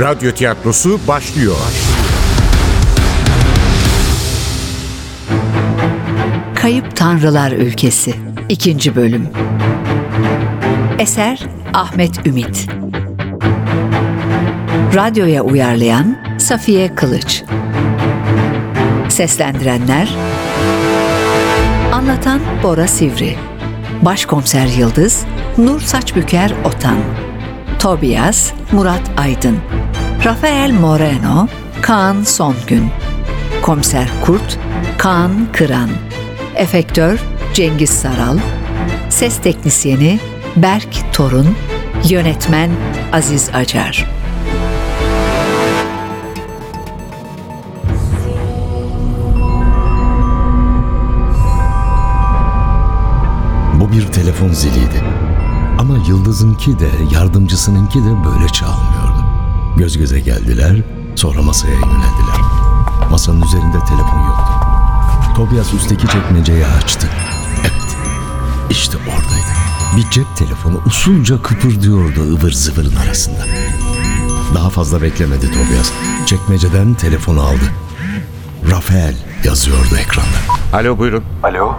Radyo tiyatrosu başlıyor. Kayıp Tanrılar Ülkesi 2. Bölüm. Eser Ahmet Ümit. Radyoya uyarlayan Safiye Kılıç. Seslendirenler Anlatan Bora Sivri. Başkomiser Yıldız Nur Saçbüker Otan. Tobias Murat Aydın Rafael Moreno Kaan Songün. Komiser Kurt Kaan Kıran. Efektör Cengiz Saral. Ses Teknisyeni Berk Torun. Yönetmen Aziz Acar. Bu bir telefon ziliydi. Ama Yıldız'ınki de yardımcısınınki de böyle çalmıyordu. Göz göze geldiler, sonra masaya yöneldiler. Masanın üzerinde telefon yoktu. Tobias üstteki çekmeceyi açtı. Evet, işte oradaydı. Bir cep telefonu usulca kıpırdıyordu ıvır zıvırın arasında. Daha fazla beklemedi Tobias. Çekmeceden telefonu aldı. Rafael yazıyordu ekranda. Alo buyurun. Alo?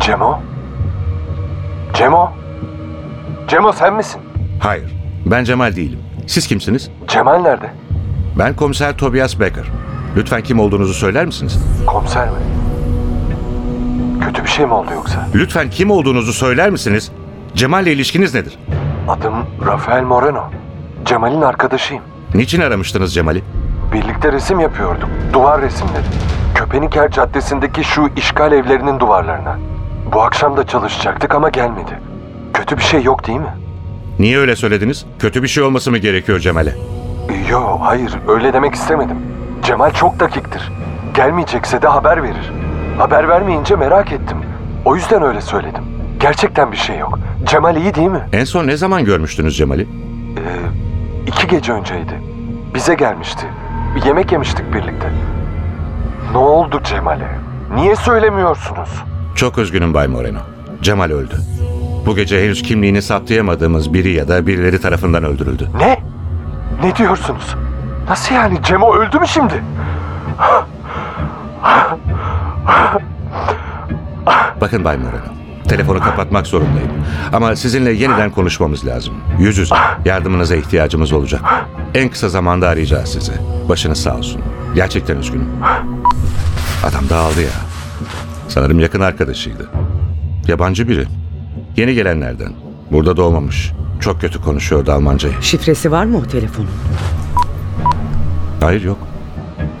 Cemo? Cemo? Cemo sen misin? Hayır. Ben Cemal değilim. Siz kimsiniz? Cemal nerede? Ben komiser Tobias Becker. Lütfen kim olduğunuzu söyler misiniz? Komiser mi? Kötü bir şey mi oldu yoksa? Lütfen kim olduğunuzu söyler misiniz? Cemal'le ilişkiniz nedir? Adım Rafael Moreno. Cemal'in arkadaşıyım. Niçin aramıştınız Cemal'i? Birlikte resim yapıyorduk. Duvar resimleri. Köpenicker Caddesi'ndeki şu işgal evlerinin duvarlarına. Bu akşam da çalışacaktık ama gelmedi. Kötü bir şey yok değil mi? Niye öyle söylediniz? Kötü bir şey olması mı gerekiyor Cemal'e? Yo hayır öyle demek istemedim. Cemal çok dakiktir. Gelmeyecekse de haber verir. Haber vermeyince merak ettim. O yüzden öyle söyledim. Gerçekten bir şey yok. Cemal iyi değil mi? En son ne zaman görmüştünüz Cemal'i? Ee, iki gece önceydi. Bize gelmişti. Bir yemek yemiştik birlikte. Ne oldu Cemal'e? Niye söylemiyorsunuz? Çok üzgünüm Bay Moreno. Cemal öldü. Bu gece henüz kimliğini saptayamadığımız biri ya da birileri tarafından öldürüldü. Ne? Ne diyorsunuz? Nasıl yani? Cemo öldü mü şimdi? Bakın Bay Moreno. Telefonu kapatmak zorundayım. Ama sizinle yeniden konuşmamız lazım. Yüz yüze. Yardımınıza ihtiyacımız olacak. En kısa zamanda arayacağız sizi. Başınız sağ olsun. Gerçekten üzgünüm. Adam dağıldı ya. Sanırım yakın arkadaşıydı. Yabancı biri. Yeni gelenlerden. Burada doğmamış. Çok kötü konuşuyordu Almancayı. Şifresi var mı o telefonun? Hayır yok.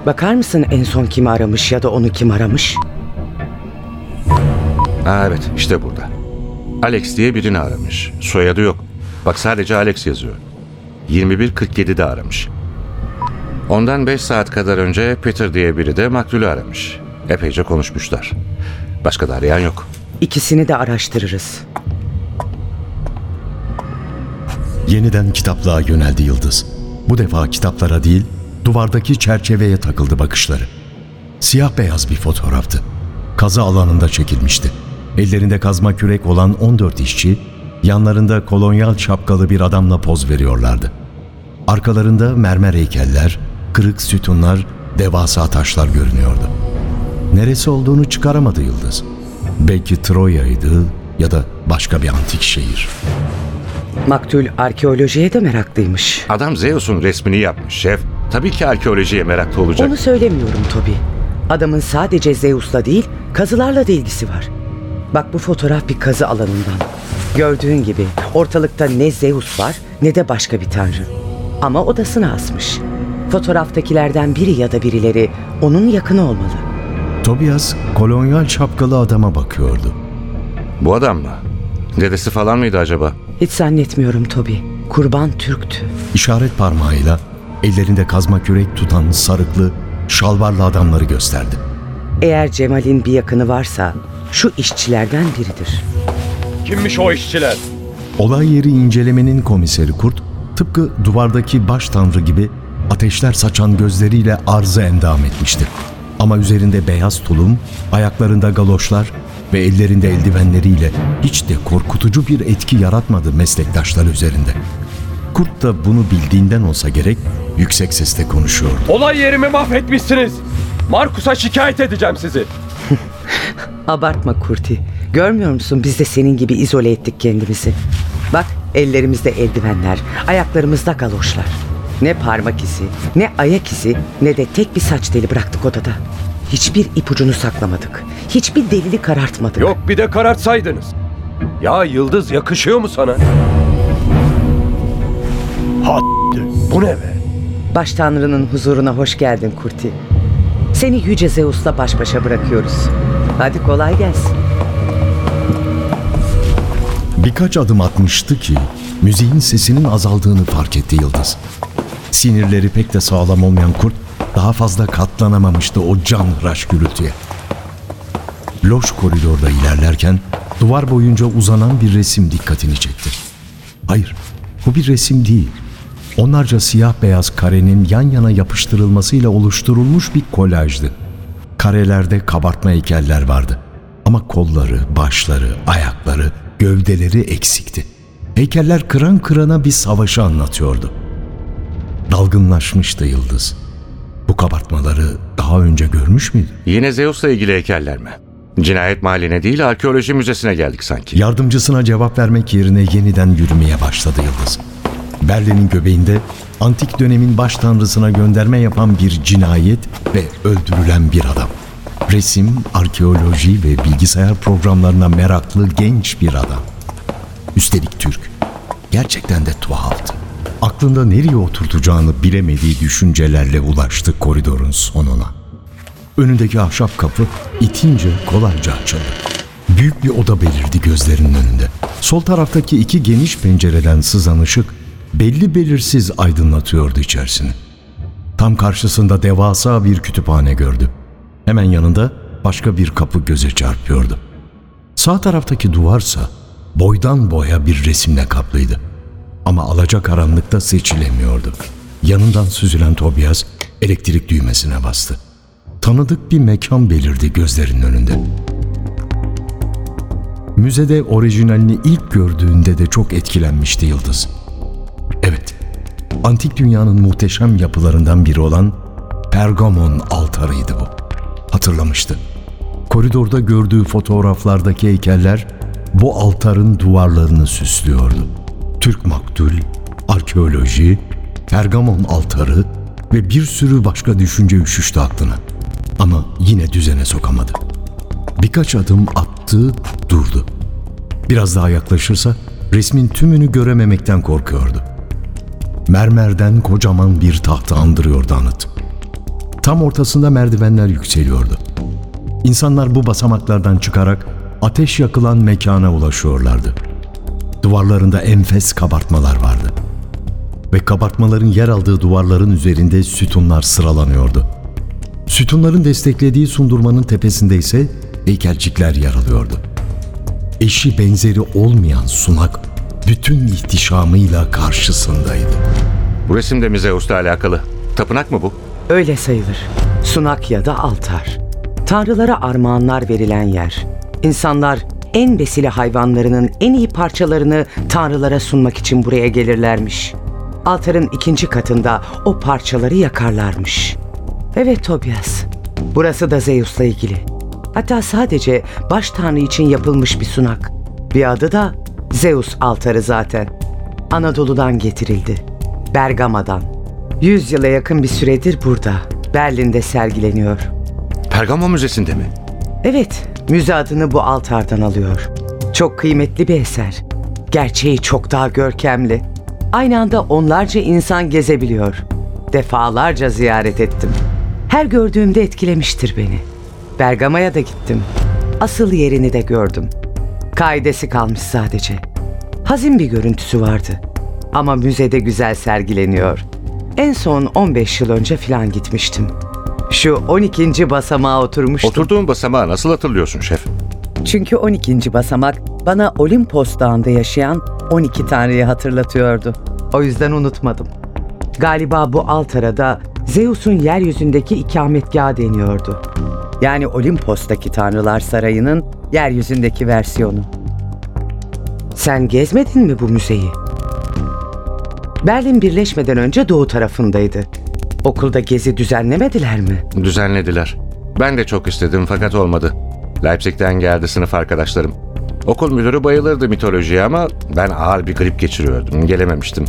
Bakar mısın en son kimi aramış ya da onu kim aramış? Ha evet işte burada. Alex diye birini aramış. Soyadı yok. Bak sadece Alex yazıyor. 21.47'de aramış. Ondan 5 saat kadar önce Peter diye biri de maktulü aramış. Epeyce konuşmuşlar. Başka da arayan yok. İkisini de araştırırız. Yeniden kitaplığa yöneldi Yıldız. Bu defa kitaplara değil, duvardaki çerçeveye takıldı bakışları. Siyah beyaz bir fotoğraftı. Kazı alanında çekilmişti. Ellerinde kazma kürek olan 14 işçi, yanlarında kolonyal şapkalı bir adamla poz veriyorlardı. Arkalarında mermer heykeller, kırık sütunlar, devasa taşlar görünüyordu. Neresi olduğunu çıkaramadı Yıldız. Belki Troya'ydı ya da başka bir antik şehir. Maktul arkeolojiye de meraklıymış. Adam Zeus'un resmini yapmış şef. Tabii ki arkeolojiye meraklı olacak. Onu söylemiyorum Toby. Adamın sadece Zeus'la değil, kazılarla da ilgisi var. Bak bu fotoğraf bir kazı alanından. Gördüğün gibi ortalıkta ne Zeus var ne de başka bir tanrı. Ama odasına asmış. Fotoğraftakilerden biri ya da birileri onun yakını olmalı. Tobias kolonyal şapkalı adama bakıyordu. Bu adam mı? Dedesi falan mıydı acaba? Hiç zannetmiyorum Toby. Kurban Türktü. İşaret parmağıyla ellerinde kazma kürek tutan sarıklı, şalvarlı adamları gösterdi. Eğer Cemal'in bir yakını varsa şu işçilerden biridir. Kimmiş o işçiler? Olay yeri incelemenin komiseri Kurt, tıpkı duvardaki baş tanrı gibi ateşler saçan gözleriyle arzı endam etmişti. Ama üzerinde beyaz tulum, ayaklarında galoşlar ve ellerinde eldivenleriyle hiç de korkutucu bir etki yaratmadı meslektaşlar üzerinde. Kurt da bunu bildiğinden olsa gerek yüksek sesle konuşuyordu. Olay yerimi mahvetmişsiniz. Markus'a şikayet edeceğim sizi. Abartma Kurti. Görmüyor musun biz de senin gibi izole ettik kendimizi. Bak ellerimizde eldivenler, ayaklarımızda galoşlar. Ne parmak izi, ne ayak izi, ne de tek bir saç teli bıraktık odada. Hiçbir ipucunu saklamadık. Hiçbir delili karartmadık. Yok bir de karartsaydınız. Ya Yıldız yakışıyor mu sana? Ha bu ne be? Baş Tanrı'nın huzuruna hoş geldin Kurti. Seni Yüce Zeus'la baş başa bırakıyoruz. Hadi kolay gelsin. Birkaç adım atmıştı ki müziğin sesinin azaldığını fark etti Yıldız. Sinirleri pek de sağlam olmayan kurt daha fazla katlanamamıştı o canhıraş gürültüye. Loş koridorda ilerlerken duvar boyunca uzanan bir resim dikkatini çekti. Hayır, bu bir resim değil. Onlarca siyah beyaz karenin yan yana yapıştırılmasıyla oluşturulmuş bir kolajdı. Karelerde kabartma heykeller vardı. Ama kolları, başları, ayakları, gövdeleri eksikti. Heykeller kıran kırana bir savaşı anlatıyordu. Dalgınlaşmıştı yıldız. Kabartmaları daha önce görmüş müydü? Yine Zeus'la ilgili heykeller mi? Cinayet mahalline değil arkeoloji müzesine geldik sanki. Yardımcısına cevap vermek yerine yeniden yürümeye başladı Yıldız. Berlin'in göbeğinde antik dönemin baş tanrısına gönderme yapan bir cinayet ve öldürülen bir adam. Resim, arkeoloji ve bilgisayar programlarına meraklı genç bir adam. Üstelik Türk. Gerçekten de tuhaftı. Aklında nereye oturtacağını bilemediği düşüncelerle ulaştı koridorun sonuna. Önündeki ahşap kapı itince kolayca açıldı. Büyük bir oda belirdi gözlerinin önünde. Sol taraftaki iki geniş pencereden sızan ışık belli belirsiz aydınlatıyordu içerisini. Tam karşısında devasa bir kütüphane gördü. Hemen yanında başka bir kapı göze çarpıyordu. Sağ taraftaki duvarsa boydan boya bir resimle kaplıydı. Ama alacakaranlıkta seçilemiyordu. Yanından süzülen Tobias elektrik düğmesine bastı. Tanıdık bir mekan belirdi gözlerinin önünde. Müzede orijinalini ilk gördüğünde de çok etkilenmişti Yıldız. Evet, antik dünyanın muhteşem yapılarından biri olan Pergamon altarıydı bu. Hatırlamıştı. Koridorda gördüğü fotoğraflardaki heykeller bu altarın duvarlarını süslüyordu. Türk maktul, arkeoloji, Pergamon altarı ve bir sürü başka düşünce üşüştü aklına. Ama yine düzene sokamadı. Birkaç adım attı, durdu. Biraz daha yaklaşırsa resmin tümünü görememekten korkuyordu. Mermerden kocaman bir tahta andırıyordu anıt. Tam ortasında merdivenler yükseliyordu. İnsanlar bu basamaklardan çıkarak ateş yakılan mekana ulaşıyorlardı. Duvarlarında enfes kabartmalar vardı. Ve kabartmaların yer aldığı duvarların üzerinde sütunlar sıralanıyordu. Sütunların desteklediği sundurmanın tepesinde ise heykelcikler yer alıyordu. Eşi benzeri olmayan sunak bütün ihtişamıyla karşısındaydı. Bu resim de mi Zeus'la alakalı? Tapınak mı bu? Öyle sayılır. Sunak ya da altar. Tanrılara armağanlar verilen yer. İnsanlar en besile hayvanlarının en iyi parçalarını tanrılara sunmak için buraya gelirlermiş. Altarın ikinci katında o parçaları yakarlarmış. Evet Tobias, burası da Zeus'la ilgili. Hatta sadece baş tanrı için yapılmış bir sunak. Bir adı da Zeus altarı zaten. Anadolu'dan getirildi. Bergama'dan. Yüz yıla yakın bir süredir burada. Berlin'de sergileniyor. Pergamon Müzesi'nde mi? Evet, müze adını bu altardan alıyor. Çok kıymetli bir eser. Gerçeği çok daha görkemli. Aynı anda onlarca insan gezebiliyor. Defalarca ziyaret ettim. Her gördüğümde etkilemiştir beni. Bergama'ya da gittim. Asıl yerini de gördüm. Kaidesi kalmış sadece. Hazin bir görüntüsü vardı. Ama müzede güzel sergileniyor. En son 15 yıl önce falan gitmiştim. Şu 12. basamağa oturmuştum. Oturduğun basamağı nasıl hatırlıyorsun şef? Çünkü 12. basamak bana Olimpos Dağı'nda yaşayan 12 tanrıyı hatırlatıyordu. O yüzden unutmadım. Galiba bu altara da Zeus'un yeryüzündeki ikametgahı deniyordu. Yani Olimpos'taki tanrılar sarayının yeryüzündeki versiyonu. Sen gezmedin mi bu müzeyi? Berlin birleşmeden önce doğu tarafındaydı. Okulda gezi düzenlemediler mi? Düzenlediler. Ben de çok istedim fakat olmadı. Leipzig'ten geldi sınıf arkadaşlarım. Okul müdürü bayılırdı mitolojiye ama ben ağır bir grip geçiriyordum. Gelememiştim.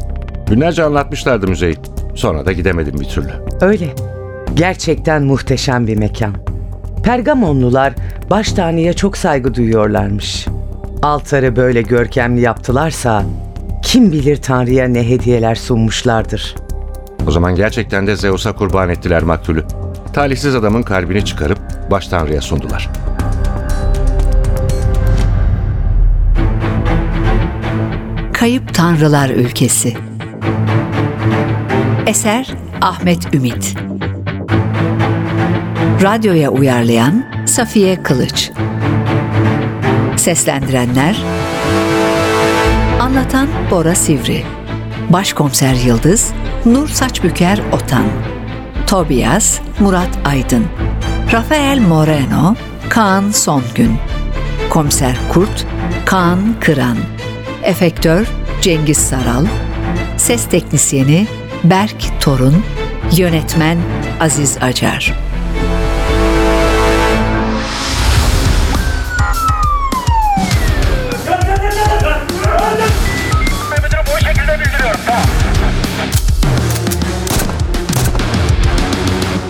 Günlerce anlatmışlardı müzeyi. Sonra da gidemedim bir türlü. Öyle. Gerçekten muhteşem bir mekan. Pergamonlular baş tanrıya çok saygı duyuyorlarmış. Altarı böyle görkemli yaptılarsa kim bilir tanrıya ne hediyeler sunmuşlardır. O zaman gerçekten de Zeus'a kurban ettiler maktulü. Talihsiz adamın kalbini çıkarıp baş tanrıya sundular. Kayıp Tanrılar Ülkesi Eser Ahmet Ümit Radyoya uyarlayan Safiye Kılıç Seslendirenler Anlatan Bora Sivri Başkomiser Yıldız Nur Saçbüker Otan Tobias Murat Aydın Rafael Moreno Kaan Songün Komiser Kurt Kaan Kıran Efektör Cengiz Saral Ses Teknisyeni Berk Torun Yönetmen Aziz Acar